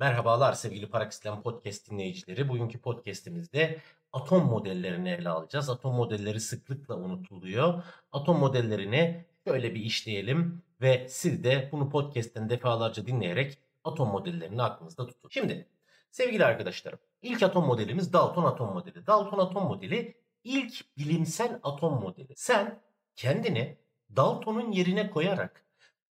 Merhabalar sevgili Paraksistem Podcast dinleyicileri. Bugünkü podcastimizde atom modellerini ele alacağız. Atom modelleri sıklıkla unutuluyor. Atom modellerini şöyle bir işleyelim ve siz de bunu podcast'ten defalarca dinleyerek atom modellerini aklınızda tutun. Şimdi sevgili arkadaşlarım ilk atom modelimiz Dalton atom modeli. Dalton atom modeli ilk bilimsel atom modeli. Sen kendini Dalton'un yerine koyarak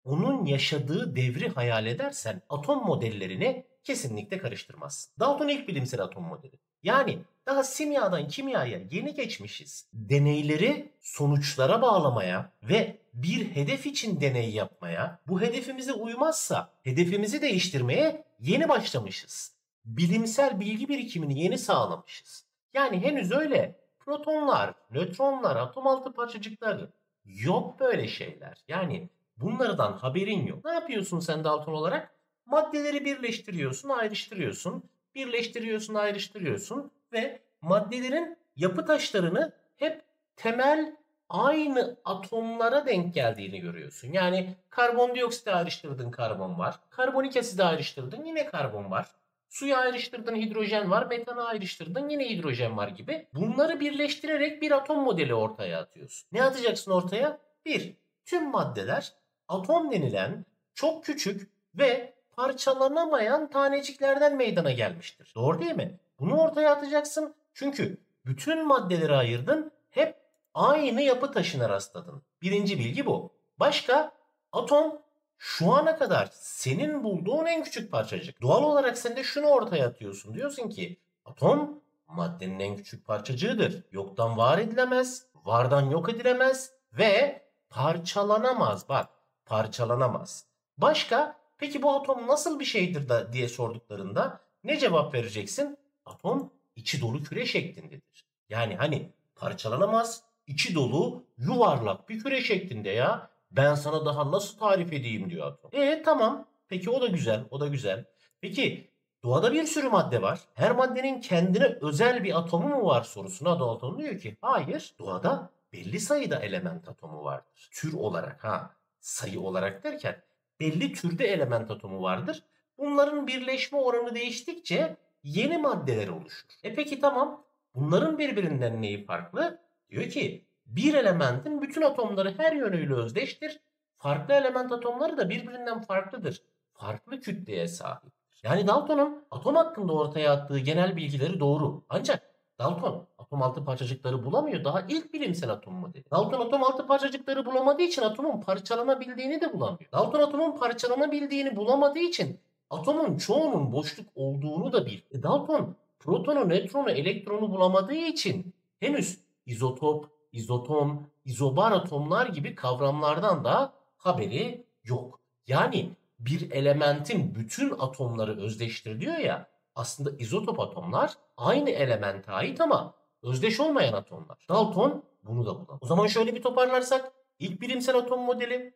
onun yaşadığı devri hayal edersen atom modellerini kesinlikle karıştırmaz. Dalton ilk bilimsel atom modeli. Yani daha simyadan kimyaya yeni geçmişiz. Deneyleri sonuçlara bağlamaya ve bir hedef için deney yapmaya, bu hedefimize uymazsa hedefimizi değiştirmeye yeni başlamışız. Bilimsel bilgi birikimini yeni sağlamışız. Yani henüz öyle protonlar, nötronlar, atom altı parçacıkları yok böyle şeyler. Yani bunlardan haberin yok. Ne yapıyorsun sen Dalton olarak? Maddeleri birleştiriyorsun, ayrıştırıyorsun. Birleştiriyorsun, ayrıştırıyorsun ve maddelerin yapı taşlarını hep temel aynı atomlara denk geldiğini görüyorsun. Yani karbondioksit ayrıştırdın karbon var. Karbonik asit ayrıştırdın yine karbon var. Suyu ayrıştırdın hidrojen var. Metanı ayrıştırdın yine hidrojen var gibi. Bunları birleştirerek bir atom modeli ortaya atıyorsun. Ne atacaksın ortaya? Bir, tüm maddeler atom denilen çok küçük ve parçalanamayan taneciklerden meydana gelmiştir. Doğru değil mi? Bunu ortaya atacaksın. Çünkü bütün maddeleri ayırdın. Hep aynı yapı taşına rastladın. Birinci bilgi bu. Başka atom şu ana kadar senin bulduğun en küçük parçacık. Doğal olarak sen de şunu ortaya atıyorsun. Diyorsun ki atom maddenin en küçük parçacığıdır. Yoktan var edilemez, vardan yok edilemez ve parçalanamaz. Bak parçalanamaz. Başka peki bu atom nasıl bir şeydir da diye sorduklarında ne cevap vereceksin? Atom içi dolu küre şeklindedir. Yani hani parçalanamaz, içi dolu yuvarlak bir küre şeklinde ya. Ben sana daha nasıl tarif edeyim diyor atom. E tamam. Peki o da güzel, o da güzel. Peki doğada bir sürü madde var. Her maddenin kendine özel bir atomu mu var sorusuna Dalton diyor ki hayır. Doğada belli sayıda element atomu vardır. Tür olarak ha sayı olarak derken belli türde element atomu vardır. Bunların birleşme oranı değiştikçe yeni maddeler oluşur. E peki tamam bunların birbirinden neyi farklı? Diyor ki bir elementin bütün atomları her yönüyle özdeştir. Farklı element atomları da birbirinden farklıdır. Farklı kütleye sahip. Yani Dalton'un atom hakkında ortaya attığı genel bilgileri doğru. Ancak Dalton atom altı parçacıkları bulamıyor. Daha ilk bilimsel atom modeli. Dalton atom altı parçacıkları bulamadığı için atomun parçalanabildiğini de bulamıyor. Dalton atomun parçalanabildiğini bulamadığı için atomun çoğunun boşluk olduğunu da bil. E Dalton protonu, nötronu, elektronu bulamadığı için henüz izotop, izoton, izobar atomlar gibi kavramlardan da haberi yok. Yani bir elementin bütün atomları özdeştir diyor ya aslında izotop atomlar aynı elemente ait ama özdeş olmayan atomlar. Dalton bunu da bulamaz. O zaman şöyle bir toparlarsak ilk bilimsel atom modeli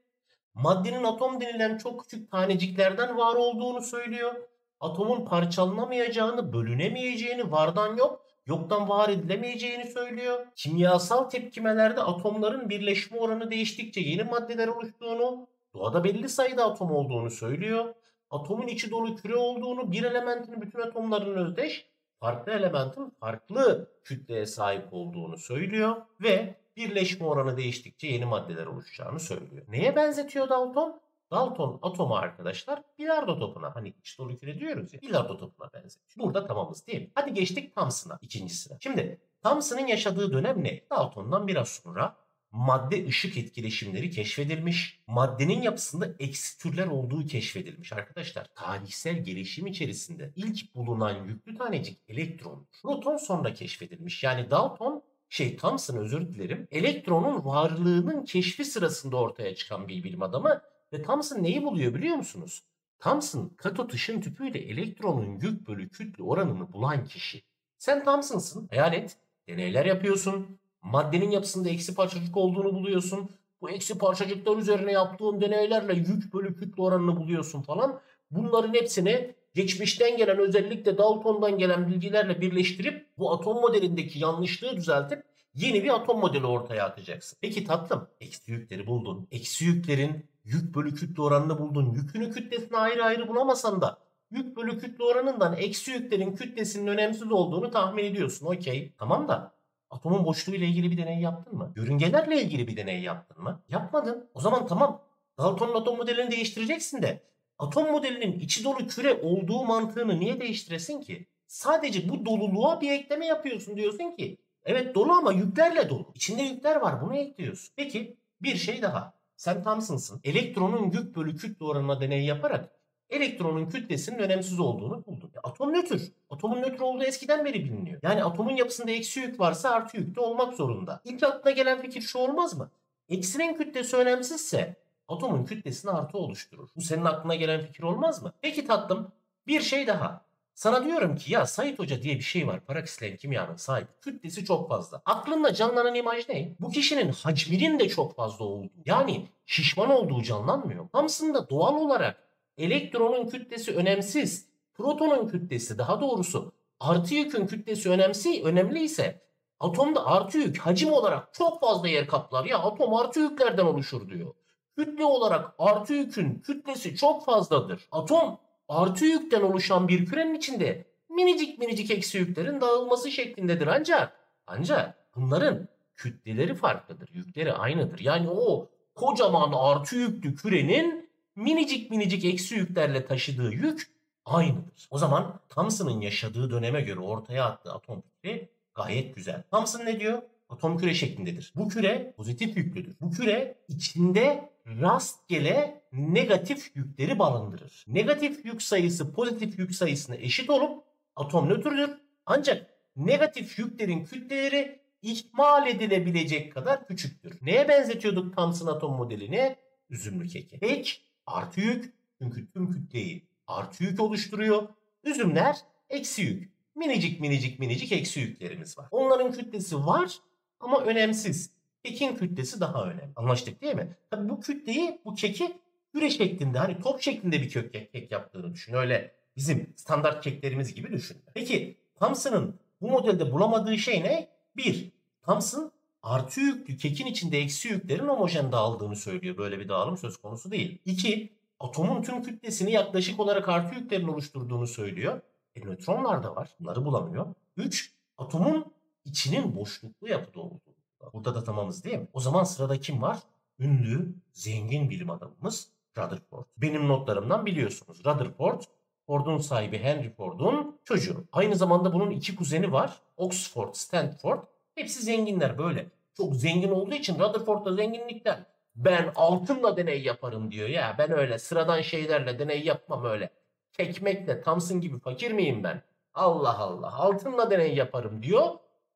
maddenin atom denilen çok küçük taneciklerden var olduğunu söylüyor. Atomun parçalanamayacağını, bölünemeyeceğini, vardan yok, yoktan var edilemeyeceğini söylüyor. Kimyasal tepkimelerde atomların birleşme oranı değiştikçe yeni maddeler oluştuğunu, doğada belli sayıda atom olduğunu söylüyor. Atomun içi dolu küre olduğunu, bir elementin bütün atomların özdeş, farklı elementin farklı kütleye sahip olduğunu söylüyor ve birleşme oranı değiştikçe yeni maddeler oluşacağını söylüyor. Neye benzetiyor Dalton? Dalton atomu arkadaşlar bilardo topuna hani iç dolu küre diyoruz ya bilardo topuna benzetiyor. Burada tamamız değil mi? Hadi geçtik Thomson'a ikincisine. Şimdi Thomson'ın yaşadığı dönem ne? Dalton'dan biraz sonra madde ışık etkileşimleri keşfedilmiş. Maddenin yapısında eksi türler olduğu keşfedilmiş arkadaşlar. Tarihsel gelişim içerisinde ilk bulunan yüklü tanecik elektron. Proton sonra keşfedilmiş. Yani Dalton şey Thomson özür dilerim. Elektronun varlığının keşfi sırasında ortaya çıkan bir bilim adamı ve Thomson neyi buluyor biliyor musunuz? Thomson katot ışın tüpüyle elektronun yük bölü kütle oranını bulan kişi. Sen Thomson'sın. Hayal et. Deneyler yapıyorsun. Maddenin yapısında eksi parçacık olduğunu buluyorsun. Bu eksi parçacıklar üzerine yaptığın deneylerle yük bölü kütle oranını buluyorsun falan. Bunların hepsini geçmişten gelen özellikle Dalton'dan gelen bilgilerle birleştirip bu atom modelindeki yanlışlığı düzeltip yeni bir atom modeli ortaya atacaksın. Peki tatlım eksi yükleri buldun. Eksi yüklerin yük bölü kütle oranını buldun. Yükünü kütlesini ayrı ayrı bulamasan da yük bölü kütle oranından eksi yüklerin kütlesinin önemsiz olduğunu tahmin ediyorsun. Okey. Tamam da atomun boşluğu ile ilgili bir deney yaptın mı? Yörüngelerle ilgili bir deney yaptın mı? Yapmadın. O zaman tamam. Dalton'un atom modelini değiştireceksin de atom modelinin içi dolu küre olduğu mantığını niye değiştiresin ki? Sadece bu doluluğa bir ekleme yapıyorsun diyorsun ki evet dolu ama yüklerle dolu. İçinde yükler var bunu ekliyorsun. Peki bir şey daha. Sen Thomson'sın. Elektronun yük bölü kütle oranına deney yaparak elektronun kütlesinin önemsiz olduğunu buldun. Ya, atom nötr. Atomun nötr olduğu eskiden beri biliniyor. Yani atomun yapısında eksi yük varsa artı yük de olmak zorunda. İlk aklına gelen fikir şu olmaz mı? Eksinin kütlesi önemsizse atomun kütlesini artı oluşturur. Bu senin aklına gelen fikir olmaz mı? Peki tatlım bir şey daha. Sana diyorum ki ya Sait Hoca diye bir şey var. Parakislerin kimyanın sahibi. Kütlesi çok fazla. Aklında canlanan imaj ne? Bu kişinin hacminin de çok fazla olduğu. Yani şişman olduğu canlanmıyor. Aslında doğal olarak elektronun kütlesi önemsiz. Protonun kütlesi daha doğrusu artı yükün kütlesi önemsi, önemli ise atomda artı yük hacim olarak çok fazla yer kaplar. Ya atom artı yüklerden oluşur diyor. Kütle olarak artı yükün kütlesi çok fazladır. Atom artı yükten oluşan bir kürenin içinde minicik minicik eksi yüklerin dağılması şeklindedir ancak ancak bunların kütleleri farklıdır. Yükleri aynıdır. Yani o kocaman artı yüklü kürenin minicik minicik eksi yüklerle taşıdığı yük aynıdır. O zaman Thomson'ın yaşadığı döneme göre ortaya attığı atom fikri gayet güzel. Thomson ne diyor? Atom küre şeklindedir. Bu küre pozitif yüklüdür. Bu küre içinde rastgele negatif yükleri barındırır. Negatif yük sayısı pozitif yük sayısına eşit olup atom nötrdür. Ancak negatif yüklerin kütleleri ihmal edilebilecek kadar küçüktür. Neye benzetiyorduk Thomson atom modelini? Üzümlü keki. Kek artı yük çünkü tüm kütleyi artı yük oluşturuyor. Üzümler eksi yük. Minicik minicik minicik eksi yüklerimiz var. Onların kütlesi var ama önemsiz. Kekin kütlesi daha önemli. Anlaştık değil mi? Tabii bu kütleyi, bu keki küre şeklinde hani top şeklinde bir kök kek, yaptığını düşün. Öyle bizim standart keklerimiz gibi düşün. Peki Thomson'ın bu modelde bulamadığı şey ne? Bir, Thomson artı yüklü kekin içinde eksi yüklerin homojen dağıldığını söylüyor. Böyle bir dağılım söz konusu değil. İki, atomun tüm kütlesini yaklaşık olarak artı yüklerin oluşturduğunu söylüyor. E nötronlar da var. Bunları bulamıyor. Üç, atomun içinin boşluklu yapıda olduğu. Burada da tamamız değil mi? O zaman sırada kim var? Ünlü, zengin bilim adamımız Rutherford. Benim notlarımdan biliyorsunuz. Rutherford, Ford'un sahibi Henry Ford'un çocuğu. Aynı zamanda bunun iki kuzeni var. Oxford, Stanford. Hepsi zenginler böyle. Çok zengin olduğu için Rutherford da zenginlikten ben altınla deney yaparım diyor ya. Ben öyle sıradan şeylerle deney yapmam öyle. Kekmekle Thompson gibi fakir miyim ben? Allah Allah altınla deney yaparım diyor.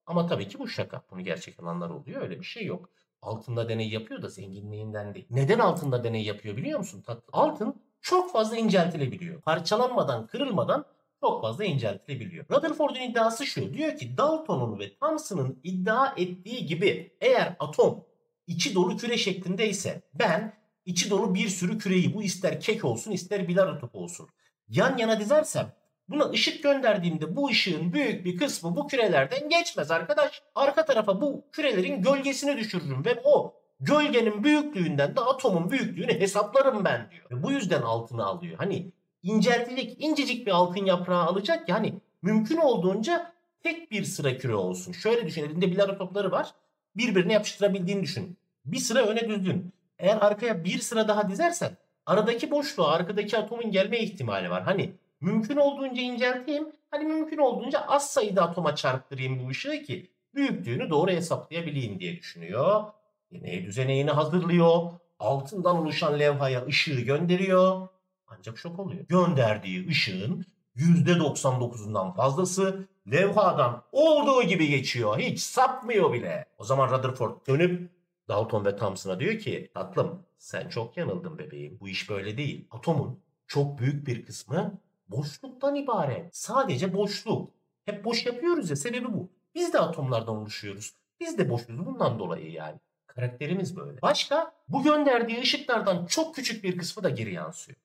Ama tabii ki bu şaka. Bunu gerçek alanlar oluyor. Öyle bir şey yok. Altında deney yapıyor da zenginliğinden değil. Neden altında deney yapıyor biliyor musun? Altın çok fazla inceltilebiliyor. Parçalanmadan, kırılmadan çok fazla inceltilebiliyor. Rutherford'un iddiası şu. Diyor ki Dalton'un ve Thomson'ın iddia ettiği gibi eğer atom içi dolu küre şeklindeyse ben içi dolu bir sürü küreyi bu ister kek olsun ister bilardo topu olsun yan yana dizersem Buna ışık gönderdiğimde bu ışığın büyük bir kısmı bu kürelerden geçmez arkadaş. Arka tarafa bu kürelerin gölgesini düşürürüm ve o gölgenin büyüklüğünden de atomun büyüklüğünü hesaplarım ben diyor. Ve bu yüzden altını alıyor. Hani inceltilik incecik bir altın yaprağı alacak yani mümkün olduğunca tek bir sıra küre olsun. Şöyle düşün elinde bilardo topları var. Birbirine yapıştırabildiğini düşün. Bir sıra öne düzgün. Eğer arkaya bir sıra daha dizersen aradaki boşluğa arkadaki atomun gelme ihtimali var. Hani mümkün olduğunca incelteyim. Hani mümkün olduğunca az sayıda atoma çarptırayım bu ışığı ki büyüklüğünü doğru hesaplayabileyim diye düşünüyor. Deney düzeneğini hazırlıyor. Altından oluşan levhaya ışığı gönderiyor. Ancak şok oluyor. Gönderdiği ışığın %99'undan fazlası levhadan olduğu gibi geçiyor. Hiç sapmıyor bile. O zaman Rutherford dönüp Dalton ve Thomson'a diyor ki tatlım sen çok yanıldın bebeğim. Bu iş böyle değil. Atomun çok büyük bir kısmı boşluktan ibaret. Sadece boşluk. Hep boş yapıyoruz ya sebebi bu. Biz de atomlardan oluşuyoruz. Biz de boşluğuz bundan dolayı yani. Karakterimiz böyle. Başka bu gönderdiği ışıklardan çok küçük bir kısmı da geri yansıyor.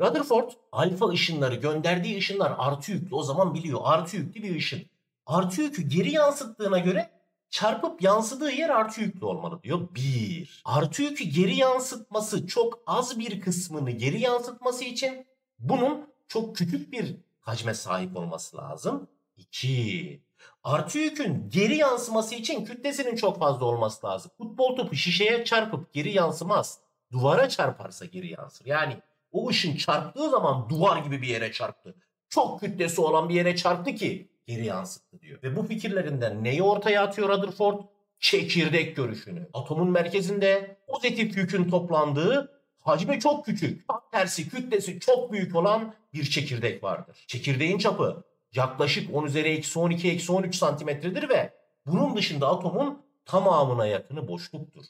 Rutherford alfa ışınları gönderdiği ışınlar artı yüklü o zaman biliyor artı yüklü bir ışın. Artı yükü geri yansıttığına göre çarpıp yansıdığı yer artı yüklü olmalı diyor. Bir. Artı yükü geri yansıtması çok az bir kısmını geri yansıtması için bunun çok küçük bir hacme sahip olması lazım. 2. Artı yükün geri yansıması için kütlesinin çok fazla olması lazım. Futbol topu şişeye çarpıp geri yansımaz. Duvara çarparsa geri yansır. Yani o ışın çarptığı zaman duvar gibi bir yere çarptı. Çok kütlesi olan bir yere çarptı ki geri yansıttı diyor. Ve bu fikirlerinden neyi ortaya atıyor Rutherford? Çekirdek görüşünü. Atomun merkezinde pozitif yükün toplandığı hacmi çok küçük, tersi kütlesi çok büyük olan bir çekirdek vardır. Çekirdeğin çapı yaklaşık 10 üzeri eksi 12 eksi 13 santimetredir ve bunun dışında atomun tamamına yakını boşluktur.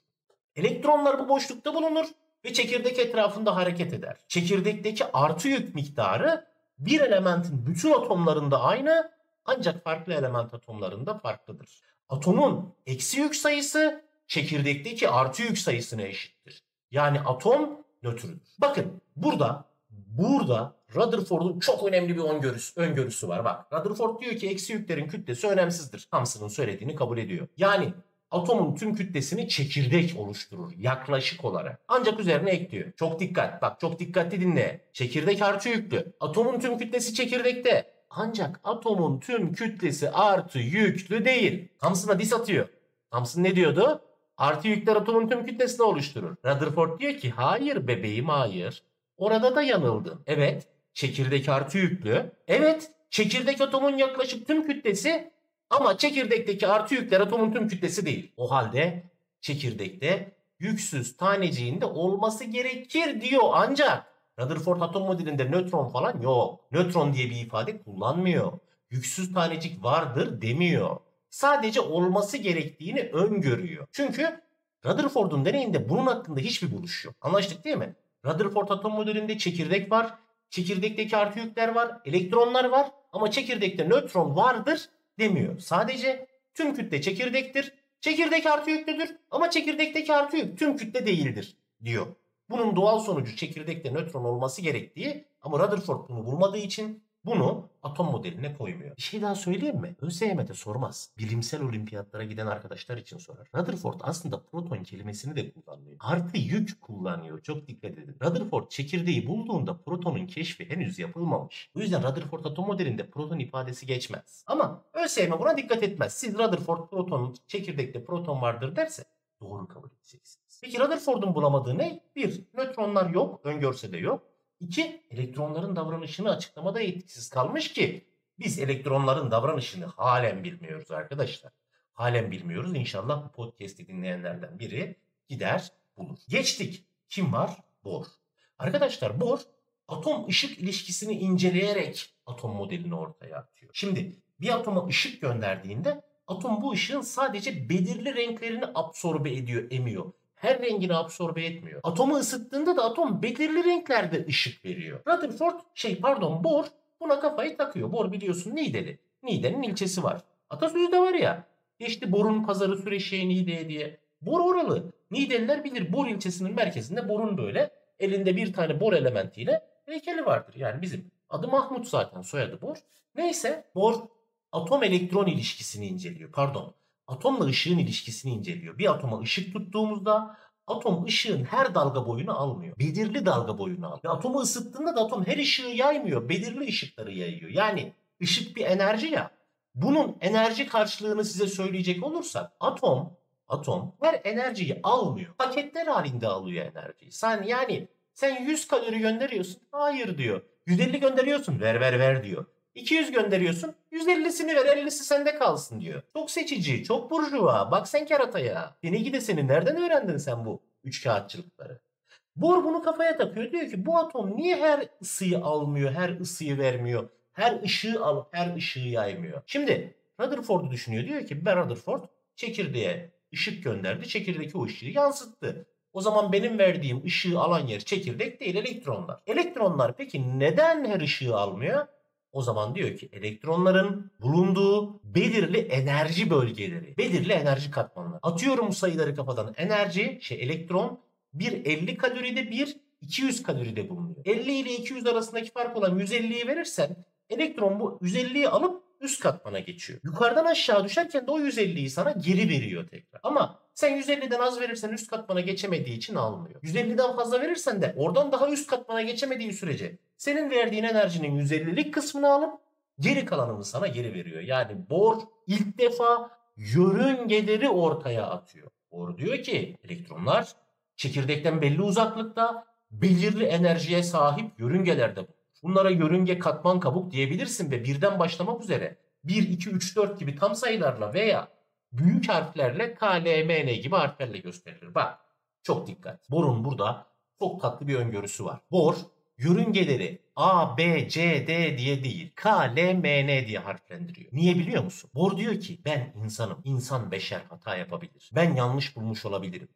Elektronlar bu boşlukta bulunur ve çekirdek etrafında hareket eder. Çekirdekteki artı yük miktarı bir elementin bütün atomlarında aynı ancak farklı element atomlarında farklıdır. Atomun eksi yük sayısı çekirdekteki artı yük sayısına eşittir. Yani atom nötrüdür. Bakın burada burada Rutherford'un çok önemli bir öngörüsü, öngörüsü var. Bak Rutherford diyor ki eksi yüklerin kütlesi önemsizdir. Thomson'ın söylediğini kabul ediyor. Yani atomun tüm kütlesini çekirdek oluşturur yaklaşık olarak. Ancak üzerine ekliyor. Çok dikkat bak çok dikkatli dinle. Çekirdek artı yüklü. Atomun tüm kütlesi çekirdekte. Ancak atomun tüm kütlesi artı yüklü değil. Thomson'a dis atıyor. Thomson ne diyordu? Artı yükler atomun tüm kütlesini oluşturur. Rutherford diyor ki hayır bebeğim hayır. Orada da yanıldın. Evet çekirdek artı yüklü. Evet çekirdek atomun yaklaşık tüm kütlesi ama çekirdekteki artı yükler atomun tüm kütlesi değil. O halde çekirdekte yüksüz taneciğinde olması gerekir diyor ancak Rutherford atom modelinde nötron falan yok. Nötron diye bir ifade kullanmıyor. Yüksüz tanecik vardır demiyor. Sadece olması gerektiğini öngörüyor. Çünkü Rutherford'un deneyinde bunun hakkında hiçbir buluş yok. Anlaştık değil mi? Rutherford atom modelinde çekirdek var. Çekirdekteki artı yükler var. Elektronlar var. Ama çekirdekte nötron vardır demiyor. Sadece tüm kütle çekirdektir. Çekirdek artı yüklüdür ama çekirdekteki artı yük tüm kütle değildir diyor. Bunun doğal sonucu çekirdekte nötron olması gerektiği ama Rutherford bunu bulmadığı için bunu atom modeline koymuyor. Bir şey daha söyleyeyim mi? ÖSYM'de sormaz. Bilimsel olimpiyatlara giden arkadaşlar için sorar. Rutherford aslında proton kelimesini de kullanmıyor. Artı yük kullanıyor. Çok dikkat edin. Rutherford çekirdeği bulduğunda protonun keşfi henüz yapılmamış. Bu yüzden Rutherford atom modelinde proton ifadesi geçmez. Ama ÖSYM buna dikkat etmez. Siz Rutherford protonun çekirdekte proton vardır derse doğru kabul edeceksiniz. Peki Rutherford'un bulamadığı ne? Bir, nötronlar yok. Öngörse de yok. İki, elektronların davranışını açıklamada etkisiz kalmış ki biz elektronların davranışını halen bilmiyoruz arkadaşlar. Halen bilmiyoruz. İnşallah bu podcast'i dinleyenlerden biri gider bulur. Geçtik. Kim var? Bohr. Arkadaşlar Bohr atom ışık ilişkisini inceleyerek atom modelini ortaya atıyor. Şimdi bir atoma ışık gönderdiğinde atom bu ışığın sadece belirli renklerini absorbe ediyor, emiyor her rengini absorbe etmiyor. Atomu ısıttığında da atom belirli renklerde ışık veriyor. Rutherford şey pardon Bohr buna kafayı takıyor. Bohr biliyorsun Niğdeli. Niğde'nin ilçesi var. Atasözü de var ya. Geçti Bor'un pazarı süreşeği Niğde'ye diye. Bor oralı. Niğdeliler bilir Bor ilçesinin merkezinde Bor'un böyle elinde bir tane Bor elementiyle heykeli vardır. Yani bizim adı Mahmut zaten soyadı Bor. Neyse Bor atom elektron ilişkisini inceliyor. Pardon atomla ışığın ilişkisini inceliyor. Bir atoma ışık tuttuğumuzda atom ışığın her dalga boyunu almıyor. Belirli dalga boyunu alıyor. Atomu ısıttığında da atom her ışığı yaymıyor. Belirli ışıkları yayıyor. Yani ışık bir enerji ya. Bunun enerji karşılığını size söyleyecek olursak atom atom her enerjiyi almıyor. Paketler halinde alıyor enerjiyi. Sen yani sen 100 kalori gönderiyorsun. Hayır diyor. 150 gönderiyorsun. Ver ver ver diyor. 200 gönderiyorsun. 150'sini ver 50'si sende kalsın diyor. Çok seçici, çok burjuva. Bak sen kerataya. Seni gide seni nereden öğrendin sen bu üç kağıtçılıkları? Bohr bunu kafaya takıyor. Diyor ki bu atom niye her ısıyı almıyor, her ısıyı vermiyor, her ışığı alıp her ışığı yaymıyor. Şimdi Rutherford'u düşünüyor. Diyor ki ben Rutherford çekirdeğe ışık gönderdi. Çekirdeki o ışığı yansıttı. O zaman benim verdiğim ışığı alan yer çekirdek değil elektronlar. Elektronlar peki neden her ışığı almıyor? O zaman diyor ki elektronların bulunduğu belirli enerji bölgeleri, belirli enerji katmanları. Atıyorum bu sayıları kafadan. Enerji, şey elektron bir 50 kaloride bir 200 kaloride bulunuyor. 50 ile 200 arasındaki fark olan 150'yi verirsen elektron bu 150'yi alıp üst katmana geçiyor. Yukarıdan aşağı düşerken de o 150'yi sana geri veriyor tekrar. Ama sen 150'den az verirsen üst katmana geçemediği için almıyor. 150'den fazla verirsen de oradan daha üst katmana geçemediği sürece senin verdiğin enerjinin 150'lik kısmını alıp geri kalanını sana geri veriyor. Yani Bohr ilk defa yörüngeleri ortaya atıyor. Bohr diyor ki elektronlar çekirdekten belli uzaklıkta belirli enerjiye sahip yörüngelerde bulunur. Bunlara yörünge katman kabuk diyebilirsin ve birden başlamak üzere 1, 2, 3, 4 gibi tam sayılarla veya büyük harflerle K, L, M, N gibi harflerle gösterilir. Bak çok dikkat. Bor'un burada çok tatlı bir öngörüsü var. Bor yörüngeleri A, B, C, D diye değil K, L, M, N diye harflendiriyor. Niye biliyor musun? Bor diyor ki ben insanım. İnsan beşer hata yapabilir. Ben yanlış bulmuş olabilirim.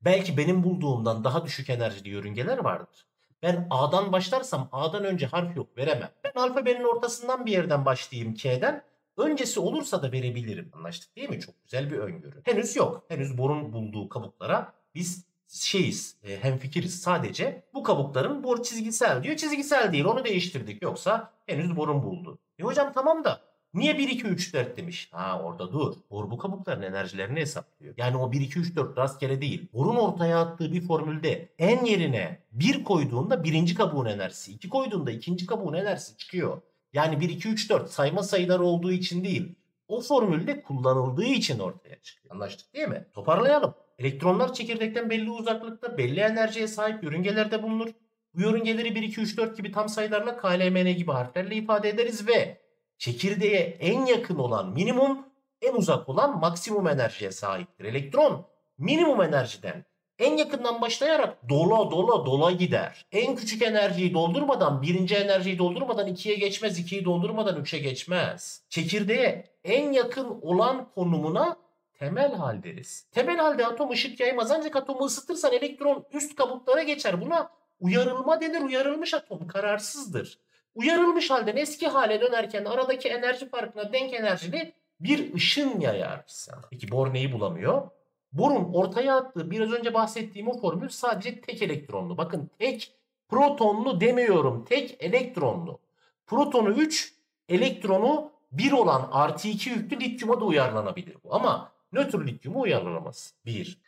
Belki benim bulduğumdan daha düşük enerjili yörüngeler vardır. Ben A'dan başlarsam A'dan önce harf yok veremem. Ben alfabenin ortasından bir yerden başlayayım K'den. Öncesi olursa da verebilirim. Anlaştık değil mi? Çok güzel bir öngörü. Henüz yok. Henüz borun bulduğu kabuklara biz şeyiz, e, hemfikiriz. Sadece bu kabukların bor çizgisel diyor. Çizgisel değil onu değiştirdik. Yoksa henüz borun buldu. E hocam tamam da Niye 1, 2, 3, 4 demiş? Ha orada dur. Bor bu kabukların enerjilerini hesaplıyor. Yani o 1, 2, 3, 4 rastgele değil. Borun ortaya attığı bir formülde en yerine 1 koyduğunda birinci kabuğun enerjisi, 2 koyduğunda ikinci kabuğun enerjisi çıkıyor. Yani 1, 2, 3, 4 sayma sayıları olduğu için değil. O formülde kullanıldığı için ortaya çıkıyor. Anlaştık değil mi? Toparlayalım. Elektronlar çekirdekten belli uzaklıkta, belli enerjiye sahip yörüngelerde bulunur. Bu yörüngeleri 1, 2, 3, 4 gibi tam sayılarla KLMN gibi harflerle ifade ederiz ve çekirdeğe en yakın olan minimum, en uzak olan maksimum enerjiye sahiptir. Elektron minimum enerjiden en yakından başlayarak dola dola dola gider. En küçük enerjiyi doldurmadan, birinci enerjiyi doldurmadan ikiye geçmez, ikiyi doldurmadan üçe geçmez. Çekirdeğe en yakın olan konumuna temel hal deriz. Temel halde atom ışık yaymaz ancak atomu ısıtırsan elektron üst kabuklara geçer. Buna uyarılma denir. Uyarılmış atom kararsızdır. Uyarılmış halden eski hale dönerken aradaki enerji farkına denk enerjili bir ışın yayar sana. Peki Bohr neyi bulamıyor? Bohr'un ortaya attığı biraz önce bahsettiğim o formül sadece tek elektronlu. Bakın tek protonlu demiyorum. Tek elektronlu. Protonu 3, elektronu 1 olan artı 2 yüklü lityuma da uyarlanabilir bu. Ama nötr lityumu uyarlanamaz. 1.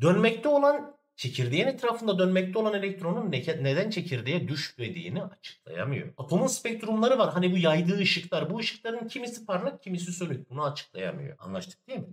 Dönmekte olan çekirdeğin etrafında dönmekte olan elektronun neden çekirdeğe düşmediğini açıklayamıyor. Atomun spektrumları var. Hani bu yaydığı ışıklar. Bu ışıkların kimisi parlak kimisi sönük. Bunu açıklayamıyor. Anlaştık değil mi?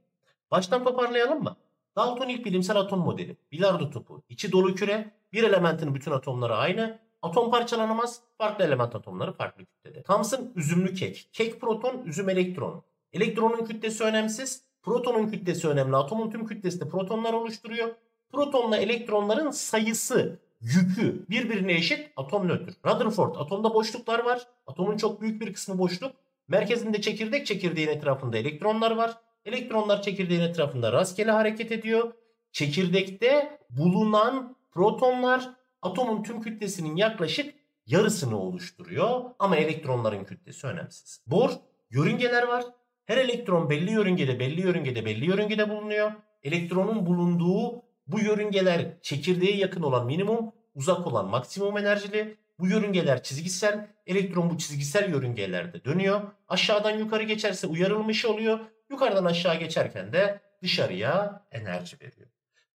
Baştan toparlayalım mı? Dalton ilk bilimsel atom modeli. Bilardo topu. içi dolu küre. Bir elementin bütün atomları aynı. Atom parçalanamaz. Farklı element atomları farklı kütlede. Thomson üzümlü kek. Kek proton, üzüm elektron. Elektronun kütlesi önemsiz. Protonun kütlesi önemli. Atomun tüm kütlesi de protonlar oluşturuyor. Protonla elektronların sayısı, yükü birbirine eşit atom nötr. Rutherford atomda boşluklar var. Atomun çok büyük bir kısmı boşluk. Merkezinde çekirdek çekirdeğin etrafında elektronlar var. Elektronlar çekirdeğin etrafında rastgele hareket ediyor. Çekirdekte bulunan protonlar atomun tüm kütlesinin yaklaşık yarısını oluşturuyor ama elektronların kütlesi önemsiz. Bohr yörüngeler var. Her elektron belli yörüngede, belli yörüngede, belli yörüngede bulunuyor. Elektronun bulunduğu bu yörüngeler çekirdeğe yakın olan minimum, uzak olan maksimum enerjili. Bu yörüngeler çizgisel, elektron bu çizgisel yörüngelerde dönüyor. Aşağıdan yukarı geçerse uyarılmış oluyor. Yukarıdan aşağı geçerken de dışarıya enerji veriyor.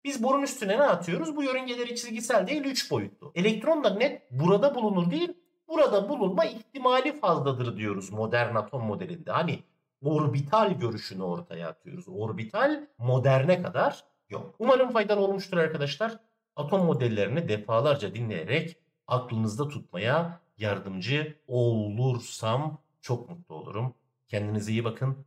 Biz borun üstüne ne atıyoruz? Bu yörüngeleri çizgisel değil 3 boyutlu. Elektron da net burada bulunur değil, burada bulunma ihtimali fazladır diyoruz modern atom modelinde. Hani orbital görüşünü ortaya atıyoruz. Orbital moderne kadar yok. Umarım faydalı olmuştur arkadaşlar. Atom modellerini defalarca dinleyerek aklınızda tutmaya yardımcı olursam çok mutlu olurum. Kendinize iyi bakın.